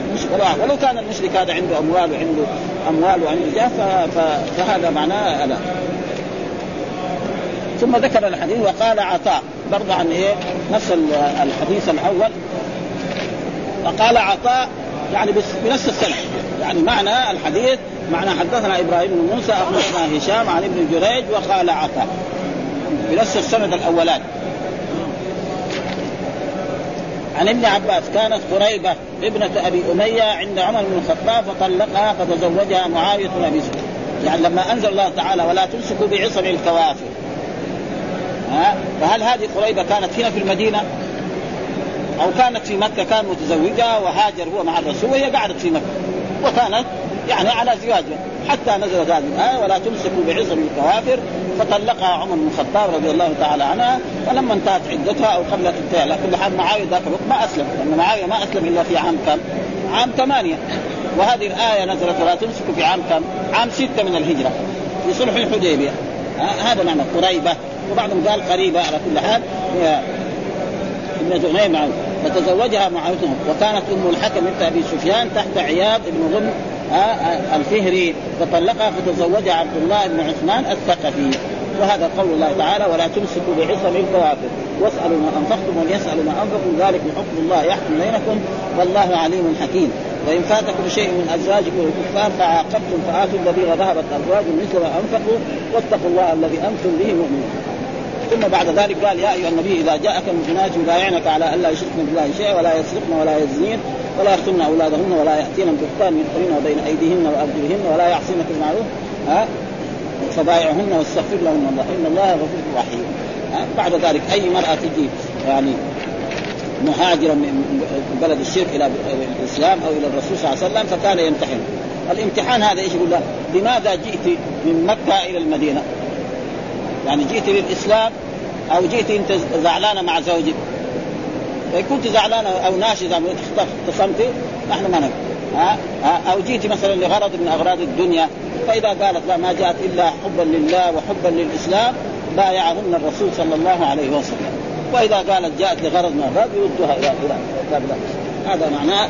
ولو كان المشرك هذا عنده أموال وعنده أموال وعنده جاه فهذا معناه لا ثم ذكر الحديث وقال عطاء. برضه عن إيه؟ نفس الحديث الأول. وقال عطاء يعني بنفس السنة يعني معنى الحديث معنى حدثنا إبراهيم بن موسى أخبرنا هشام عن ابن جريج وقال عطاء. بنفس السند الاولاني عن ابن عباس كانت قريبة ابنة أبي أمية عند عمر بن الخطاب فطلقها فتزوجها معاوية بن أبي يعني لما أنزل الله تعالى ولا تمسكوا بعصم الكوافر. ها؟ فهل هذه قريبة كانت هنا في المدينة؟ أو كانت في مكة كان متزوجها وهاجر هو مع الرسول وهي قعدت في مكة. وكانت يعني على زواجها. حتى نزلت هذه الآية ولا تمسكوا بعصم الكوافر. فطلقها عمر بن الخطاب رضي الله تعالى عنها فلما انتهت عدتها أو قبل انتهاء على كل حال معاوية ذاك الوقت ما اسلم لأن معاوية ما أسلم إلا في عام كم؟ عام ثمانية. وهذه الآية نزلت ولا تمسكوا في عام كم؟ عام ستة من الهجرة في صلح الحديبية. هذا معنى قريبة. وبعضهم قال قريبة على كل حال. هي ابن زهير فتزوجها معاوية. وكانت أم الحكم بنت أبي سفيان تحت عياض بن غنم الفهري فطلقها فتزوجها عبد الله بن عثمان الثقفي. وهذا قول الله تعالى ولا تمسكوا بعصم الكوافر. واسألوا ما أنفقتم وليسألوا ما أنفقوا ذلك بحكم الله يحكم بينكم والله عليم حكيم. وإن فاتكم شيء من أزواجكم الكفار فعاقبتم فآتوا الذين ذهبت ازواجهم مثل ما أنفقوا واتقوا الله الذي أنتم به مؤمنون. ثم بعد ذلك قال يا أيها النبي إذا جاءك المؤمنات يبايعنك على الا يشركن بالله شيئا ولا يسرقن ولا يزنين. ولا يقتلن أولادهن ولا ياتين بهتان يدخلن بين أيديهن وأرجلهن ولا يعصينك بالمعروف ها؟ فبايعهن واستغفر لهن الله إن الله غفور رحيم. بعد ذلك أي مرأة تجي يعني مهاجرا من بلد الشرك إلى الإسلام أو إلى الرسول صلى الله عليه وسلم فكان يمتحن. الامتحان هذا إيش يقول؟ لماذا جئت من مكة إلى المدينة؟ يعني جئت للإسلام أو جئت أنت زعلانه مع زوجك؟ كنت زعلانه أو ناشزه اختصمت نحن ما نقول ها؟ أو جئت مثلا لغرض من أغراض الدنيا فإذا قالت لا ما جاءت إلا حبا لله وحبا للإسلام بايعهن الرسول صلى الله عليه وسلم. وإذا قالت جاءت لغرض من اغراض يردها إلى إلى هذا معناه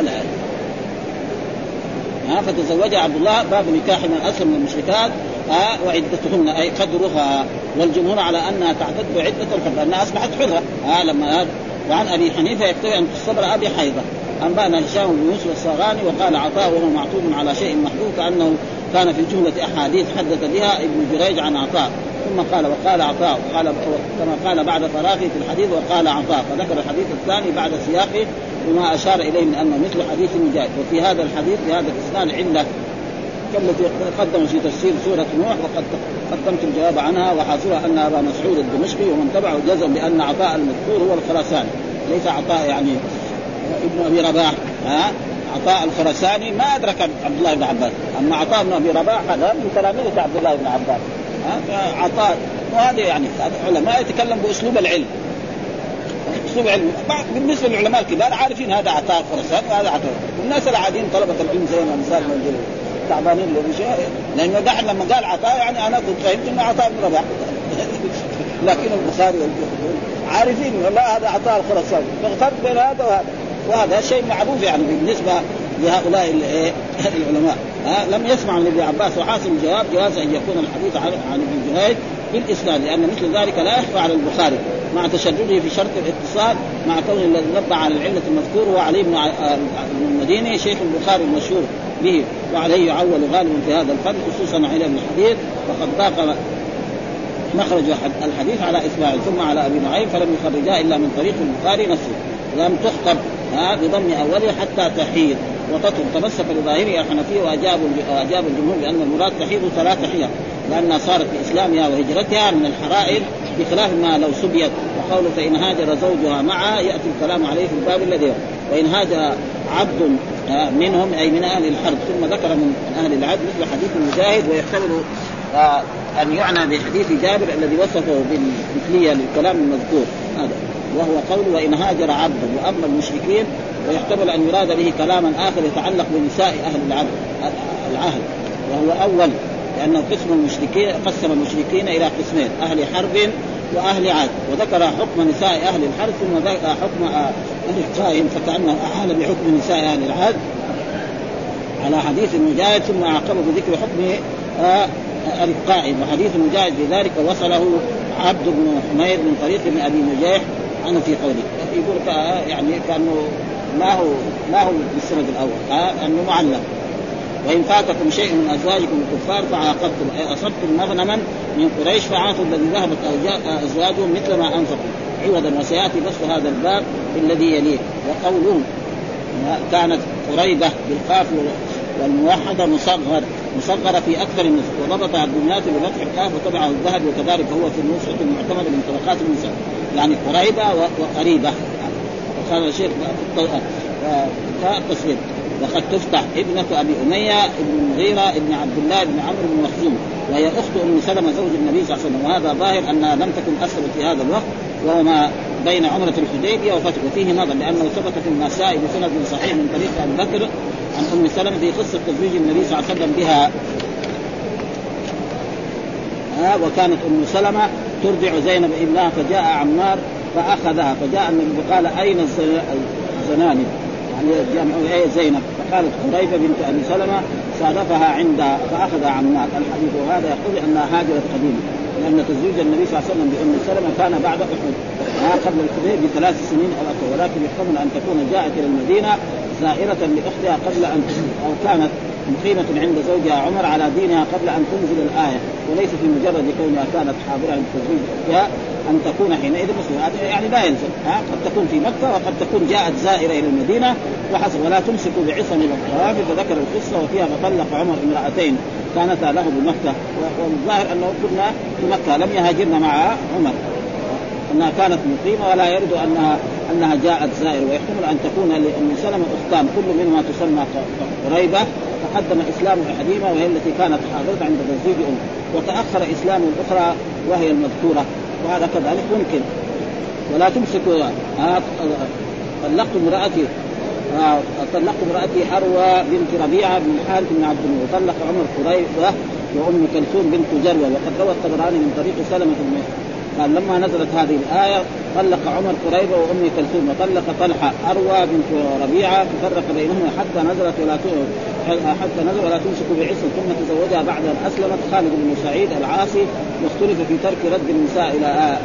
الايه ها؟ فتزوجها عبد الله باب نكاح من أسلم من المشركات ها؟ وعدتهن أي قدرها. والجمهور على أنها تعتد عدة الحب لانها أصبحت حرة. ها لما وعن أبي حنيفة يكتفي أن تصبر أبي حيضة. انبانا هشام بن يوسف الصغاني وقال عطاء وهو معطوف على شيء محذوف كأنه كان في جملة أحاديث حدث بها ابن جريج عن عطاء. ثم قال وقال عطاء وقال كما قال بعد فراغه في الحديث وقال عطاء فذكر الحديث الثاني بعد سياقه بما أشار إليه من انه مثل حديث مجاهد. وفي هذا الحديث بهذا الإسناد علة كالتي قدم في تفسير سورة نوح وقد قدمت الجواب عنها وحاصلها أن أبا مسعود الدمشقي ومن تبعه جزم بأن عطاء المذكور هو الخراساني ليس عطاء يعني ابن أبي رباح. ها؟ عطاء الخرساني ما أدرك عبد الله بن عباس. أما عطاء بن أبي رباح هذا من تلاميذ عبد الله بن عباس. ها؟ فعطاء وهذا يعني علماء يتكلم بأسلوب العلم. أسلوب علم بالنسبة للعلماء الكبار عارفين هذا عطاء الخرساني وهذا عطاء. والناس العاديين طلبة العلم زي ما مثال موجود تعبانين لأنه دحين لما قال عطاء يعني أنا كنت فهمت انه عطاء بن رباح لكن البخاري عارفين والله هذا عطاء الخرساني فالفرق بين هذا وهذا. وهذا شيء معروف يعني بالنسبة لهؤلاء العلماء. ها لم يسمع من ابن عباس وحاصل الجواب جواز أن يكون الحديث عن ابن جريج بالإسناد لأن مثل ذلك لا يخفى على البخاري. مع تشدده في شرط الاتصال مع كون الذي نبه على العلة المذكور هو علي بن المديني شيخ البخاري المشهور. به وعليه يعول غالبا في هذا الفن خصوصا علم الحديث وقد ضاق مخرج الحديث على إسماعيل ثم على أبي نعيم فلم يخرجا إلا من طريق البخاري نفسه. لم تخطب ها بضم اولها حتى تحيض. وتطهر تمسك بظاهره الحنفيه واجابوا وأجاب الجمهور بأن المراد تحيض ثلاث حيض. لانها صارت باسلامها وهجرتها من الحرائر بخلاف ما لو سبيت. وقوله فإن هاجر زوجها معها يأتي الكلام عليه في الباب الذي وإن هاجر عبد منهم أي من أهل الحرب. ثم ذكر من أهل العدل مثل حديث المجاهد ويحتمل أن يعنى بحديث جابر الذي وصفه بالمثليه للكلام المذكور. هذا. وهو قول وإن هاجر عبد وأما المشركين ويحتمل أن يراد به كلاما آخر يتعلق بنساء أهل العهد العهد. وهو أول لأنه قسم المشركين قسم المشركين إلى قسمين أهل حرب وأهل عهد. وذكر حكم نساء أهل الحرب ثم ذكر حكم القائم فكانه أحال بحكم نساء أهل العهد على حديث المجاهد ثم اعقبه بذكر حكم آه، القائم. وحديث المجاهد بذلك وصله عبد بن حمير من طريق ابن أبي نجيح. عنه في قوله. يقول يعني كأنه ما هو ما هو بالسند الأول آه أنه معلق وان فاتكم شيء من ازواجكم الكفار فعاقبتم اي اصبتم مغنما من قريش فعاطوا الذي ذهبت ازواجهم مثل ما انفقوا عوضا وسياتي بس هذا الباب الذي يليه وقوله كانت قريبه بالقاف والموحده مصغر مصغرة في أكثر النسخ وضبط الدنيات بفتح الكاف وتبعه الذهب وكذلك هو في النسخة المعتمدة من طبقات النساء يعني قريبة وقريبة وقال الشيخ التصوير وقد تفتح ابنة أبي أمية ابن المغيرة ابن عبد الله بن عمرو بن مخزوم. وهي أخت أم سلمة زوج النبي صلى الله عليه وسلم. وهذا ظاهر أنها لم تكن اسلمت في هذا الوقت وهو ما بين عمرة الحديبية وفتح. وفيه نظر لأنه ثبت في النساء بسند صحيح من طريق أبي بكر عن أم سلمة في قصة تزويج النبي صلى الله عليه وسلم بها. ها وكانت أم سلمة ترضع زينب ابنها فجاء عمار فأخذها. فجاء النبي فقال أين الزنانب يعني زينب؟ فقالت قريبه بنت أبي سلمة صادفها عند فاخذ عمار الحديث وهذا يقول انها هاجرت قديما لأن تزويج النبي صلى الله عليه وسلم بأم سلمة كان بعد أحد ما قبل الحديث بثلاث سنين أو أكثر ولكن يحتمل أن تكون جاءت إلى المدينة زائرة لأختها قبل ان أو كانت مقيمة عند زوجها عمر على دينها قبل أن تنزل الآية وليس في مجرد كونها كانت حاضرة عند تزويج أختها أن تكون حينئذ مسلمة. يعني لا يلزم ها؟ قد تكون في مكة وقد تكون جاءت زائرة إلى المدينة وحسب ولا تمسكوا بعصم الأطراف فذكر القصة وفيها فطلق عمر امرأتين كانتا له بمكة. والظاهر أنه كنا في مكة لم يهاجرن مع عمر. أنها كانت مقيمة ولا يرد انها أنها جاءت زائرة. ويحتمل أن تكون لأم سلمة أختان كل منهما تسمى قريبة. تقدم اسلام احدهما وهي التي كانت حاضرة عند تزويج ام وتأخر اسلام الأخرى وهي المذكورة. وهذا كذلك ممكن. ولا تمسكوا طلقت امرأتي. طلقت امرأتي حروى بنت ربيعة بن الحارث بن عبد الله وطلق عمر قريبة وأم كلثوم بنت جروة. وقد روى الطبراني من طريق سلمة بن قال لما نزلت هذه الآية طلق عمر قريبة وأم كلثوم. وطلق طلحة أروى بنت ربيعة. ففرق بينهما حتى نزلت ولا حتى نزل ولا تمسك بعصم. ثم تزوجها بعد أن أسلمت. خالد بن سعيد العاصي واختلف في ترك رد النساء إلى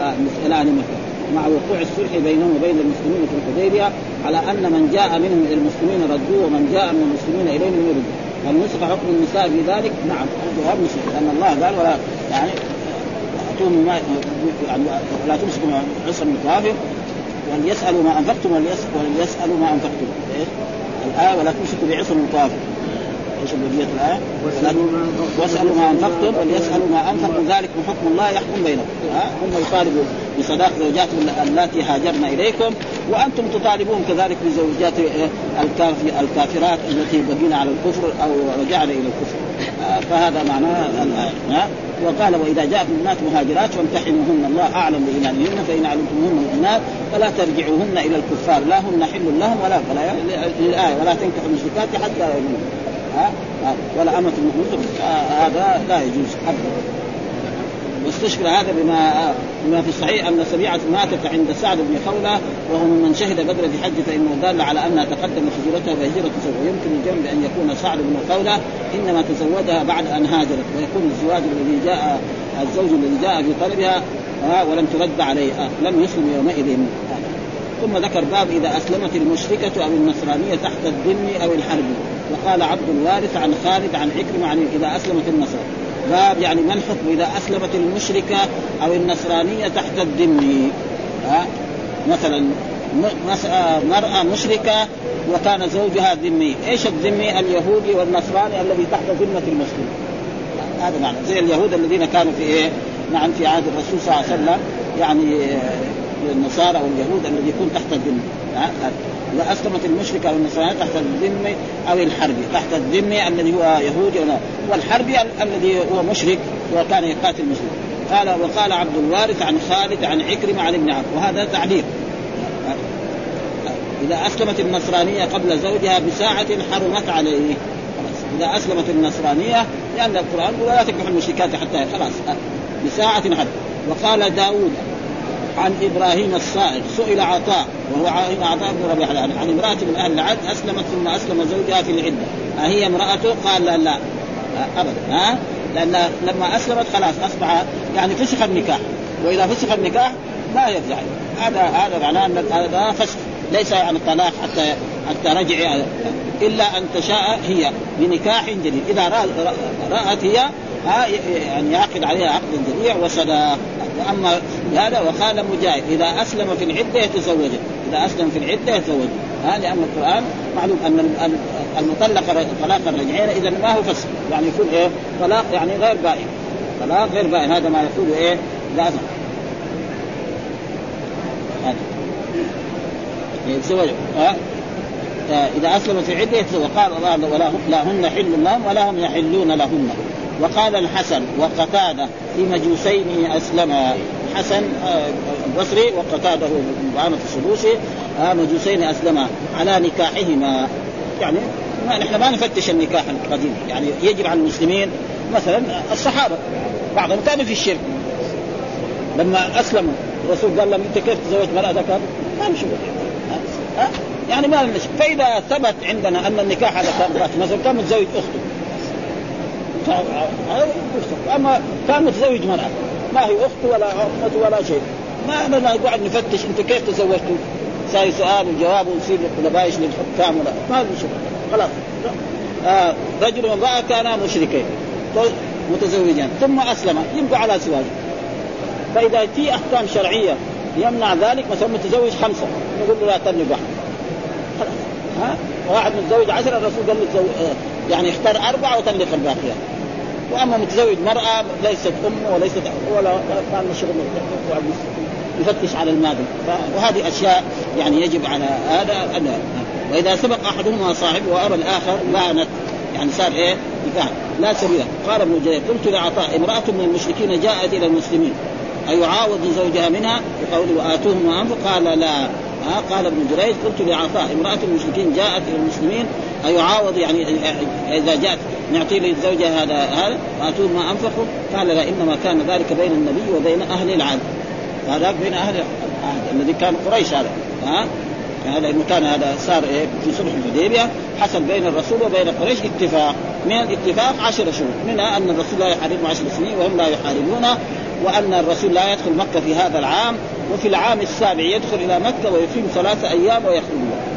إلى أهل مكة مع وقوع الصلح بينهم وبين المسلمين في الحديبية على أن من جاء منهم إلى المسلمين ردوه ومن جاء من المسلمين إليهم يرد. هل نسخ حكم النساء في ذلك؟ نعم. الجواب نسخ لأن الله قال ولا يعني تؤتون ما لا تمسكوا عصا الكافر. وليسألوا ما أنفقتم وليسألوا ما أنفقتم. إيه؟ الآية ولا تمسكوا بعصا الكافر. إيش بقيه الايه؟ واسألوا ما أنفقتم وليسألوا ما أنفقوا. ذلك حكم الله يحكم بينكم. ها؟ هم يطالبوا بصداق زوجاتهم اللاتي هاجرن إليكم وأنتم تطالبون كذلك بزوجات الكافرات التي بقين على الكفر أو رجعن إلى الكفر. فهذا معناه الآية. وقال وإذا جاءت المؤمنات مهاجرات فامتحنوهن. الله أعلم بإيمانهن فإن علمتموهن مؤمنات فلا ترجعوهن إلى الكفار. لا هن حل لهم ولا فلا الايه ولا تنكحوا المشركات حتى يؤمنوا. ها؟ ولا أمة مؤمنة هذا لا يجوز أبدا. واستشكل هذا بما بما في الصحيح أن سبيعة ماتت عند سعد بن خولة وهو من شهد بدر في حج فإنه دل على أنها تقدمت هجرتها بهجره زوج ويمكن الجمع بأن يكون سعد بن خولة إنما تزوجها بعد أن هاجرت ويكون الزواج الذي جاء الزوج الذي جاء في طلبها ولم ترد عليه لم يسلم يومئذ. ثم ذكر باب إذا أسلمت المشركة أو النصرانية تحت الذم أو الحرب. وقال عبد الوارث عن خالد عن عكرمة عن إذا أسلمت النصارى باب يعني ما الحكم إذا أسلمت المشركة أو النصرانية تحت الذم ها؟ مثلا آه، مرأة مشركة وكان زوجها ذمي، إيش الذمي؟ اليهودي والنصراني الذي تحت ذمة المسلم. هذا معنى. زي اليهود الذين كانوا في إيه؟ نعم في عهد الرسول صلى الله عليه وسلم. يعني آه، النصارى واليهود الذي يكون تحت الذمة. اذا اسلمت المشرك أو النصراني تحت الذم أو الحربي تحت الذم الذي هو يهودي والحربي الذي هو مشرك وكان يقاتل المسلمين قال وقال عبد الوارث عن خالد عن عكرمة عن ابن عبد وهذا تعليق. إذا أسلمت النصرانية قبل زوجها بساعة حرمت عليه. إذا أسلمت النصرانية لأن القرآن ولا تكبح المشركات حتى خلاص. بساعة حرم وقال داود عن إبراهيم الصائغ سئل عطاء وهو عطاء بن ربيعة عن امرأة من أهل العد أسلمت ثم أسلم زوجها في العدة. اهي امرأته؟ قال لا لا. أبدا. ها لأن لما أسلمت خلاص أصبح يعني فسخ النكاح. وإذا فسخ النكاح لا يرجع. هذا هذا معناه أن هذا فسخ. ليس يعني طلاق حتى حتى رجع إلا أن تشاء هي بنكاح جديد. إذا رأت هي يعني يعقد عليها عقد جديد وصداق وأما هذا وقال مجاهد إذا أسلم في العدة يتزوج. إذا أسلم في العدة يتزوج. ها لأن القرآن معلوم أن المطلق طلاقا رجعيا إذا ما هو فسق يعني يكون إيه؟ طلاق يعني غير بائن. طلاق غير بائن. هذا ما يقول إيه؟ لازم. يتزوج. ها؟ إذا أسلم في عده وقال الله لا هن حل لهم ولا هم يحلون لهن. وقال الحسن وقتاده في مجوسين اسلما حسن آه، البصري وقتاده معامة السدوسي آه، مجوسين اسلما على نكاحهما. يعني ما نحن ما نفتش النكاح القديم. يعني يجب على المسلمين مثلا الصحابة بعضهم كانوا في الشرك. لما أسلموا الرسول قال لهم أنت كيف تزوج مرأة ذكر؟ ما نشوف. يعني ما فإذا ثبت عندنا أن النكاح هذا كان مثلا كان متزوج أخته. أما كان متزوج مرأة. ما هي اخته ولا امته ولا شيء. ما بدنا نقعد نفتش أنت كيف تزوجتوا؟ ساي سؤال وجواب ويصير لبايش للحكام ولا ما في شيء خلاص. آه رجل وامرأة كانا مشركين. متزوجان. ثم أسلم. يبقى على زواج فإذا في أحكام شرعية يمنع ذلك مثلا متزوج خمسة. نقول له لا تطلق واحد. خلاص. ها؟ واحد متزوج عشرة الرسول قال له يعني اختار أربعة وطلق الباقيات. وأما متزوج مرأة ليست امه وليست ولا كان شغل يفتش على الماضي. وهذه أشياء يعني يجب على هذا وإذا سبق أحدهما صاحبه وارى الآخر لعنت يعني صار إيه؟ نكاح لا سبيل. قال ابن جرير قلت لعطاء امرأة من المشركين جاءت إلى المسلمين. أيعاوض زوجها منها بقوله وآتوهم ما قال لا. ها؟ قال ابن جريج قلت لعطاء امرأة المشركين جاءت إلى المسلمين. أيعاوض يعني إذا جاءت نعطي لزوجها هذا هذا وآتوهم ما أنفقوا قال لا إنما كان ذلك بين النبي وبين أهل العهد. هذاك بين أهل العهد الذي كان قريش هذا. ها؟ هذا إنه كان هذا صار إيه؟ في صلح الحديبية. حصل بين الرسول وبين قريش اتفاق. من الاتفاق عشر شهور. منها أن الرسول لا يحاربهم عشر سنين وهم لا يحاربونه وأن الرسول لا يدخل مكة في هذا العام وفي العام السابع يدخل إلى مكة ويقيم ثلاثة أيام ويخرج.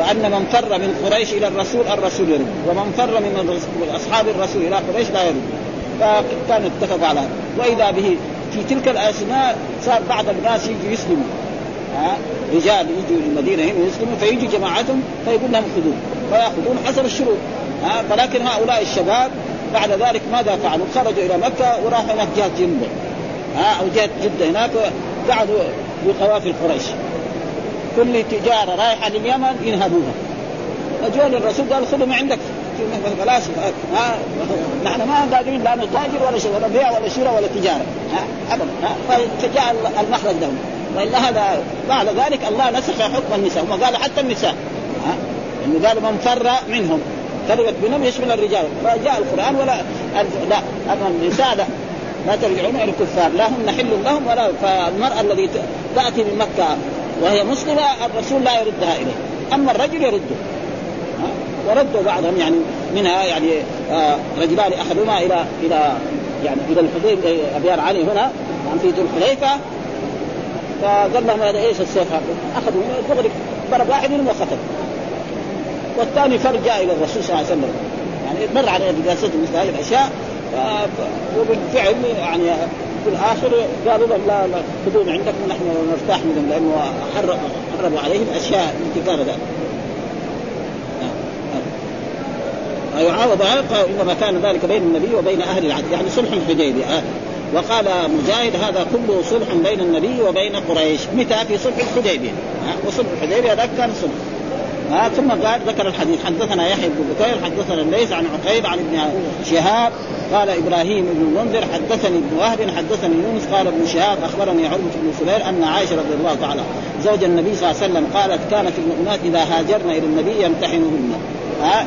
وأن من فر من قريش إلى الرسول الرسول يرد. ومن فر من أصحاب الرسول إلى قريش لا يرد. فكان اتفقوا على وإذا به في تلك الاثناء صار بعض الناس يجوا يسلموا. ها؟ رجال يجوا المدينة هنا يسلموا فيجوا جماعتهم فيقول لهم خذوه. فيأخذون حسب الشروط. ها؟ فلكن هؤلاء الشباب بعد ذلك ماذا فعلوا؟ خرجوا إلى مكة وراحوا هناك جهة جنبه ها؟ أو جهة جدة هناك قعدوا بقوافل قريش. كل تجارة رايحة لليمن ينهبوها. فجوا للرسول قال خذوا ما عندك. ها نحن ما قادرين لا نتاجر ولا شيء ولا بيع ولا شراء ولا تجارة. ابدا. فجاء المخرج لهم وإلا هذا بعد ذلك الله نسخ حكم النساء. هم قالوا حتى النساء. إنه قالوا من فر منهم. فرقت بينهم يشمل الرجال. فجاء القرآن ولا لا أما النساء لا. لا ترجعون إلى الكفار. لا هن حل لهم ولا فالمرأة الذي تأتي من مكة وهي مسلمه الرسول لا يردها إليه. أما الرجل يرده. وردوا بعضهم يعني منها يعني آه رجلان أحدهما إلى إلى يعني إلى الحديب أبيار علي هنا يعني في ذو الحليفه فقال لهم هذا إيش السيف أخذوا دغري ضرب واحد منهم وقتل. والثاني فرجع إلى الرسول صلى الله عليه وسلم. يعني مر على دراسته مثل هذه الاشياء وبالفعل يعني في الآخر قالوا لهم لا لا خذوهم عندكم ونحن نرتاح منهم لأنه حرموا عليهم أشياء التي كان ذلك. يعاوض انما كان ذلك بين النبي وبين أهل العهد يعني صلح الحديبية. وقال مجاهد هذا كله صلح بين النبي وبين قريش متى في صلح الحديبية. وصلح الحديبية ذاك كان صلح ها ثم قال ذكر الحديث حدثنا يحيى بن بكير حدثنا الليث عن عقيب عن ابن شهاب قال إبراهيم بن المنذر حدثني ابن وهب حدثني يونس قال ابن شهاب أخبرني عروة بن سلير أن عائشة رضي الله تعالى زوج النبي صلى الله عليه وسلم قالت كانت المؤمنات إذا هاجرن إلى النبي يمتحنهن. ها؟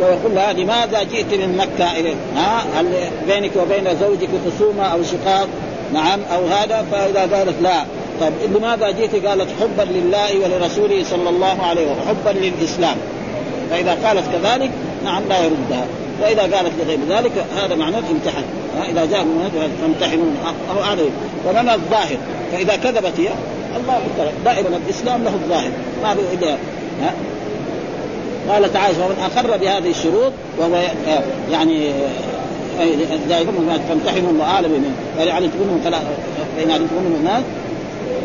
ويقول لها لماذا جئت من مكة إليه ها؟ هل بينك وبين زوجك خصومة أو شقاق؟ نعم أو هذا؟ فإذا قالت لا. طيب لماذا جئت؟ قالت حبا لله ولرسوله صلى الله عليه وسلم حبا للإسلام. فإذا قالت كذلك نعم لا يردها. وإذا قالت لغير ذلك هذا معناه امتحن. إذا جاء فامتحنون. أو هذا ولنا الظاهر. فإذا كذبت هي الله دائما الإسلام له الظاهر. ما له إلا ها؟ قالت عائشة ومن أقر بهذه الشروط وهو يعني دائما ما تمتحنهم واعلم يعني علمتم منهم فلا فان علمتم منهم الناس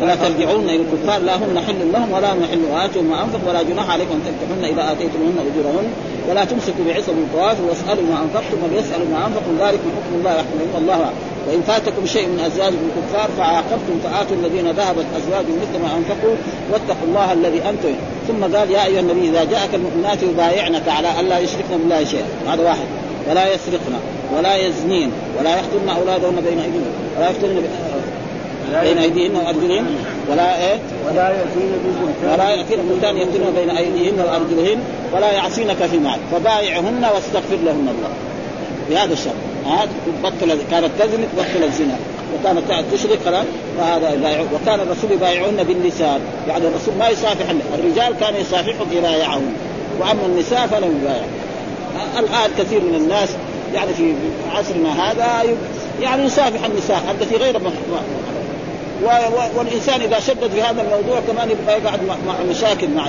ولا ترجعون إلى الكفار. لا هن حل لهم ولا هم حل واتوا ما انفق ولا جناح عليكم أن تنكحن إذا آتيتموهن أجورهن. ولا تمسكوا بعصم الطواف. واسألوا ما أنفقتم. وليسألوا ما أنفقوا. ذلك من حكم الله يحكم الله. وإن فاتكم شيء من ازواجكم الكفار فعاقبتم فآتوا الذين ذهبت ازواجهم مثل ما أنفقوا. واتقوا الله الذي أنتم. ثم قال يا أيها النبي إذا جاءك المؤمنات يبايعنك على الا يشركن بالله شيئا. هذا واحد. ولا يسرقن. ولا يزنين. ولا يقتلن أولادهن بين أيديهن. ولا يقتلن بين أيديهن وأرجلهن؟ ولا إيه؟ ولا ياتين ببهتان ولا ياتين بهتان يقتلن بين أيديهن وأرجلهن ولا يعصينك في معروف فبايعهن واستغفر لهن الله. بهذا الشرط. ها؟ تبطل كانت تزني تبطل الزنا. وكانت تشرك خلاص فهذا يبايع وكان الرسول يبايعهن باللسان يعني الرسول ما يصافح الرجال كان يصافحهم يبايعهم وأما النساء فلم يبايع. الآن كثير من الناس يعني في عصرنا هذا يعني يصافح النساء التي غير والإنسان إذا شدد في هذا الموضوع كمان يبقى يقعد مع مشاكل مع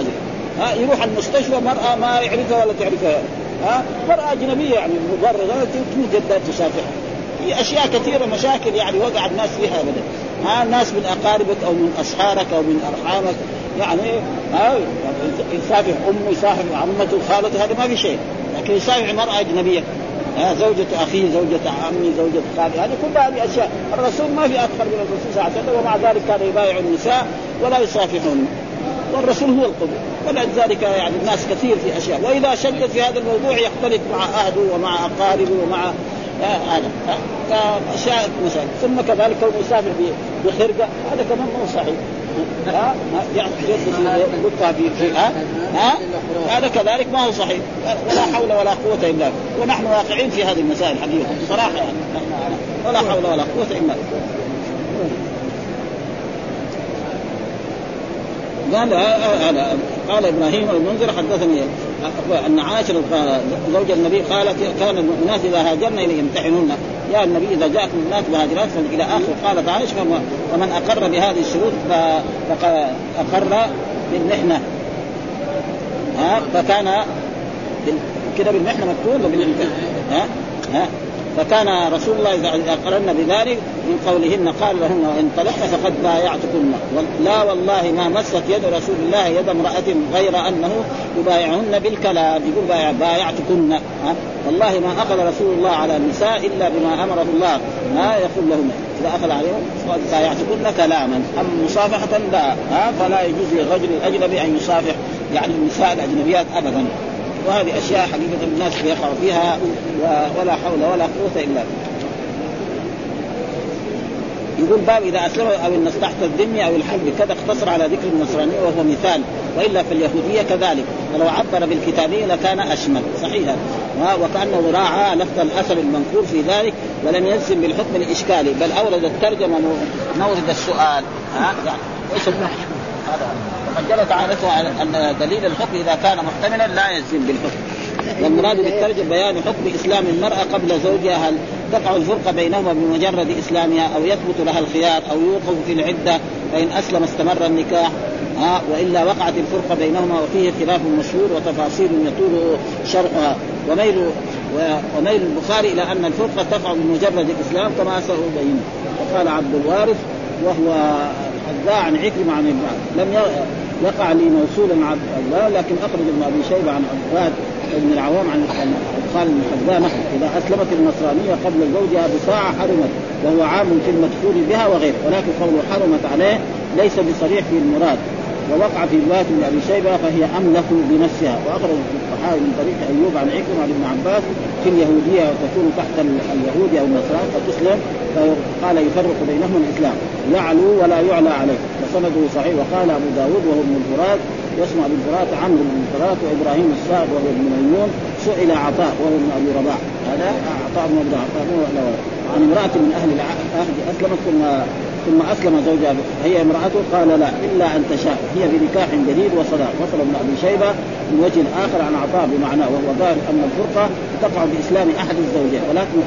ها يروح المستشفى مرأة ما يعرفها ولا تعرفها. ها مرأة أجنبية يعني مبررة توجد تسافحها في أشياء كثيرة مشاكل يعني وقع الناس فيها أبدا. ها ناس من أقاربك أو من أصهارك أو من أرحامك يعني ها يصافح أمه يصافح عمته خالته هذا ما في شيء. لكن يصافح مرأة أجنبية. زوجة أخيه زوجة عمي زوجة خالي هذه كل هذه أشياء. الرسول ما في أكثر من الرسول صلى الله عليه وسلم ومع ذلك كان يبايع النساء ولا يصافحون والرسول هو القدوة. ولذلك يعني الناس كثير في أشياء. وإذا شدد في هذا الموضوع يختلف مع أهله ومع أقاربه ومع هذا. اشياء مثلا ثم كذلك كونه يسافر بخرقة هذا كمان مو صحيح. ها؟ يقطع في ها؟ ها؟ هذا كذلك ما هو صحيح. ولا حول ولا قوة إلا بالله. ونحن واقعين في هذه المسائل حقيقه صراحة يعني. ولا حول ولا قوة إلا بالله. قال هذا قال إبراهيم المنذر حدثني. أن عائشه زوج النبي قالت كان المؤمنات إذا هاجرن يمتحنون. يا النبي إذا جاءت المؤمنات مهاجرات إلى آخر قالت عائشة ومن أقر بهذه الشروط فقد أقر بالمحنة. ها فكان كده بالمحنة مكتوب ها ها. فكان رسول الله إذا قرن بذلك من قولهن قال لهن وإن طلقن فقد بايعتكن. لا والله ما مست يد رسول الله يد امرأة غير أنه يبايعهن بالكلام. يقول بايع بايعتكن. والله ما أخذ رسول الله على النساء إلا بما أمره الله. ما يقول لهن إذا أخذ عليهم فقد بايعتكن كلاما. اما مصافحة؟ لا. فلا يجوز للرجل الأجنبي أن يصافح يعني النساء الأجنبيات ابدا. وهذه أشياء حقيقة الناس يقعوا فيها ولا حول ولا قوة إلا بالله. يقول باب إذا اسلم أو الناس تحت الذمه أو الحرب كذا اختصر على ذكر النصرانية وهو مثال وإلا في اليهودية كذلك. ولو عبر بالكتابية لكان أشمل. صحيح وكأنه راعى لفظ الأثر المنقول في ذلك ولم يلزم بالحكم الإشكالي بل أورد الترجمة مورد السؤال. ها؟ يعني هذا. وقد جرت عادته أن دليل الحكم إذا كان محتملا لا يلزم بالحكم. والمراد بالترجمه بيان حكم إسلام المرأة قبل زوجها هل تقع الفرقة بينهما بمجرد إسلامها أو يثبت لها الخيار أو يوقف في العدة فإن أسلم استمر النكاح ها وإلا وقعت الفرقة بينهما وفيه خلاف مشهور وتفاصيل يطول شرحها. وميل وميل البخاري إلى أن الفرقة تقع بمجرد الاسلام كما سأبين. وقال عبد الوارث وهو حذاء عن عكرمة عن ابن لم يقع لي موصولا عن الله لكن أخرج ابن أبي شيبة عن عباد بن العوام عن قال ابن حذاء إذا أسلمت النصرانية قبل زوجها بساعة حرمت وهو عام في المدخول بها وغيره. ولكن قوله حرمت عليه ليس بصريح في المراد. ووقع في روايه ابن أبي شيبة فهي أملك بنفسها. وأخرج الصحابي من طريق أيوب عن عكرمة عن ابن عباس في اليهودية وتكون تحت اليهود أو النصارى فتسلم. فقال يفرق بينهما الإسلام. يعلو ولا يعلى عليه. وسنده صحيح. وقال أبو داود وهو ابن الفرات. ابو الفرات عمرو بن الفرات وإبراهيم الصائب وهو ابن ميمون. سئل عطاء وهو ابن أبي رباح. هذا عطاء بن ابي عطاء عن امرأة من أهل العهد أسلمت ثم ثم أسلم زوجها هي امرأته قال لا إلا أن تشاء. هي بنكاح جديد وصداق وصل ابن أبي شيبة من وجه اخر عن عطاء بمعناه وهو ظاهر أن الفرقة تقع بإسلام أحد الزوجين ولكن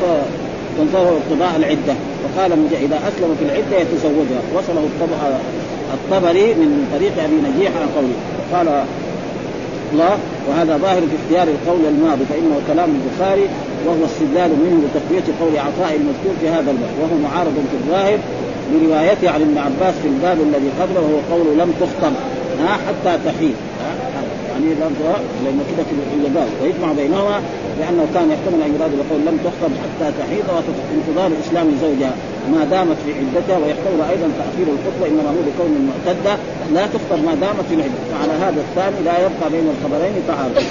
تنتظر اقتضاء العدة. وقال إذا أسلم في العدة يتزوجها. وصله الطبري من طريق أبي نجيح عن قوله. قال الله وهذا ظاهر في اختيار القول الماضي فإنه كلام البخاري وهو استدلال منه لتقوية قول عطاء المذكور في هذا الباب وهو معارض في الظاهر بروايته عن ابن عباس في الباب الذي قبله وهو قول لم تخطب حتى تحيد يعني لأنه كده في الجبال ويجمع بينهما لأنه كان يحتمل أن يراد بقول لم تخطب حتى تحيض وانتظار إسلام زوجها ما دامت في عدتها ويحتمل أيضا تأخير الخطبه إنما هو لكون المعتده لا تخطب ما دامت في العدة. فعلى هذا الثاني لا يبقى بين الخبرين تعارض.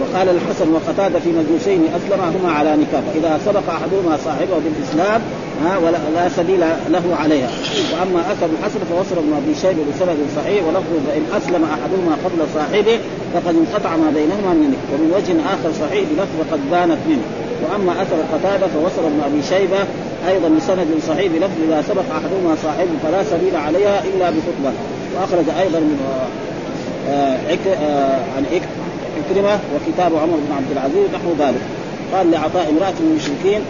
وقال الحسن وقتادة في مجوسين أسلما هما على نكاح. إذا سبق أحدهما صاحبه بالإسلام ها ولا لا سبيل له عليها. وأما اثر الحسن فوصل ابن أبي شيبة بسند صحيح ولفظ فإن أسلم أحدهما قبل صاحبه فقد انقطع ما بينهما من ومن وجه آخر صحيح بلفظ قد بانت منه. وأما اثر قتادة فوصل ابن أبي شيبة أيضا بسند صحيح بلفظ إذا سبق أحدهما صاحبه فلا سبيل عليها إلا بخطبة. وأخرج أيضا من آه آه عن عكرمه وكتاب عمر بن عبد العزيز نحو ذلك. قال لعطاء امرأة من المشركين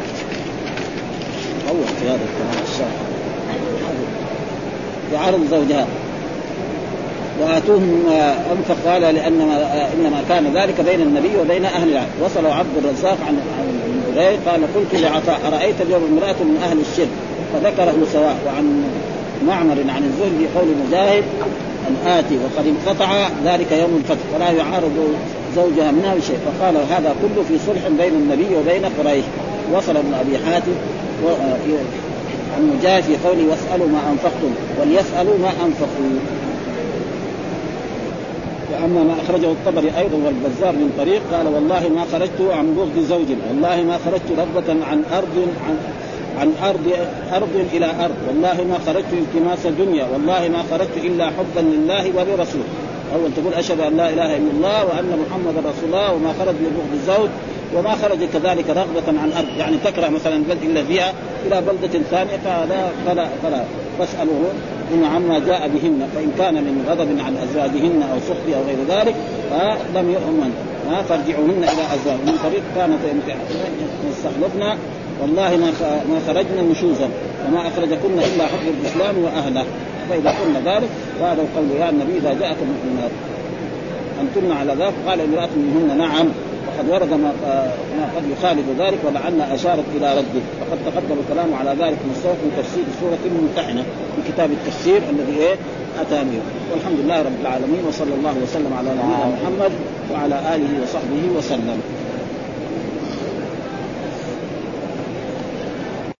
اول في هذا الكلام يعارض زوجها. واتوهم أنفق قال لأنما إنما كان ذلك بين النبي وبين أهل العلم. وصل عبد الرزاق عن عن قال قلت لعطاء أرأيت اليوم امرأة من أهل الشرك؟ فذكره سواء وعن معمر عن الزهري بقول مجاهد أن آتي وقد انقطع ذلك يوم الفتح. فلا يعارض زوجها منها بشيء فقال هذا كله في صلح بين النبي وبين قريش. وصل ابن أبي حاتم عن مجاهد في قوله واسألوا ما أنفقتم وليسألوا ما أنفقوا. وأما ما أخرجه الطبري أيضا والبزار من طريق قال والله ما خرجت عن بغض زوج والله ما خرجت رغبة عن أرض عن عن أرض أرض إلى أرض. والله ما خرجت التماس دنيا والله ما خرجت إلا حبا لله ولرسوله. اول تقول أشهد أن لا إله إلا الله وأن محمدا رسول الله وما خرج لبغض الزوج وما خرج كذلك رغبة عن أرض. يعني تكره مثلا البلد إلا فيها إلى بلدة ثانية فلا فلا فلا. فاسألوه إن عما جاء بهن فإن كان من غضب عن أزواجهن أو سخط أو غير ذلك فلم يؤمن. فارجعوهن إلى أزواجهن. من طريق كانت يستخلفنا والله ما ما خرجنا نشوزا وما أخرجكن إلا حب الإسلام وأهله. فإذا قلنا ذلك فهذا القول يا النبي إذا جاءكم المؤمنات أنتن على ذلك قال امرأة منهن نعم. وقد ورد ما ما قد يخالف ذلك ولعلنا أشارت إلى رده وقد تقدم الكلام على ذلك مستوى في تفسير سورة الممتحنة في كتاب التفسير الذي إيه؟ أتى به. والحمد لله رب العالمين وصلى الله وسلم على نبينا محمد وعلى آله وصحبه وسلم.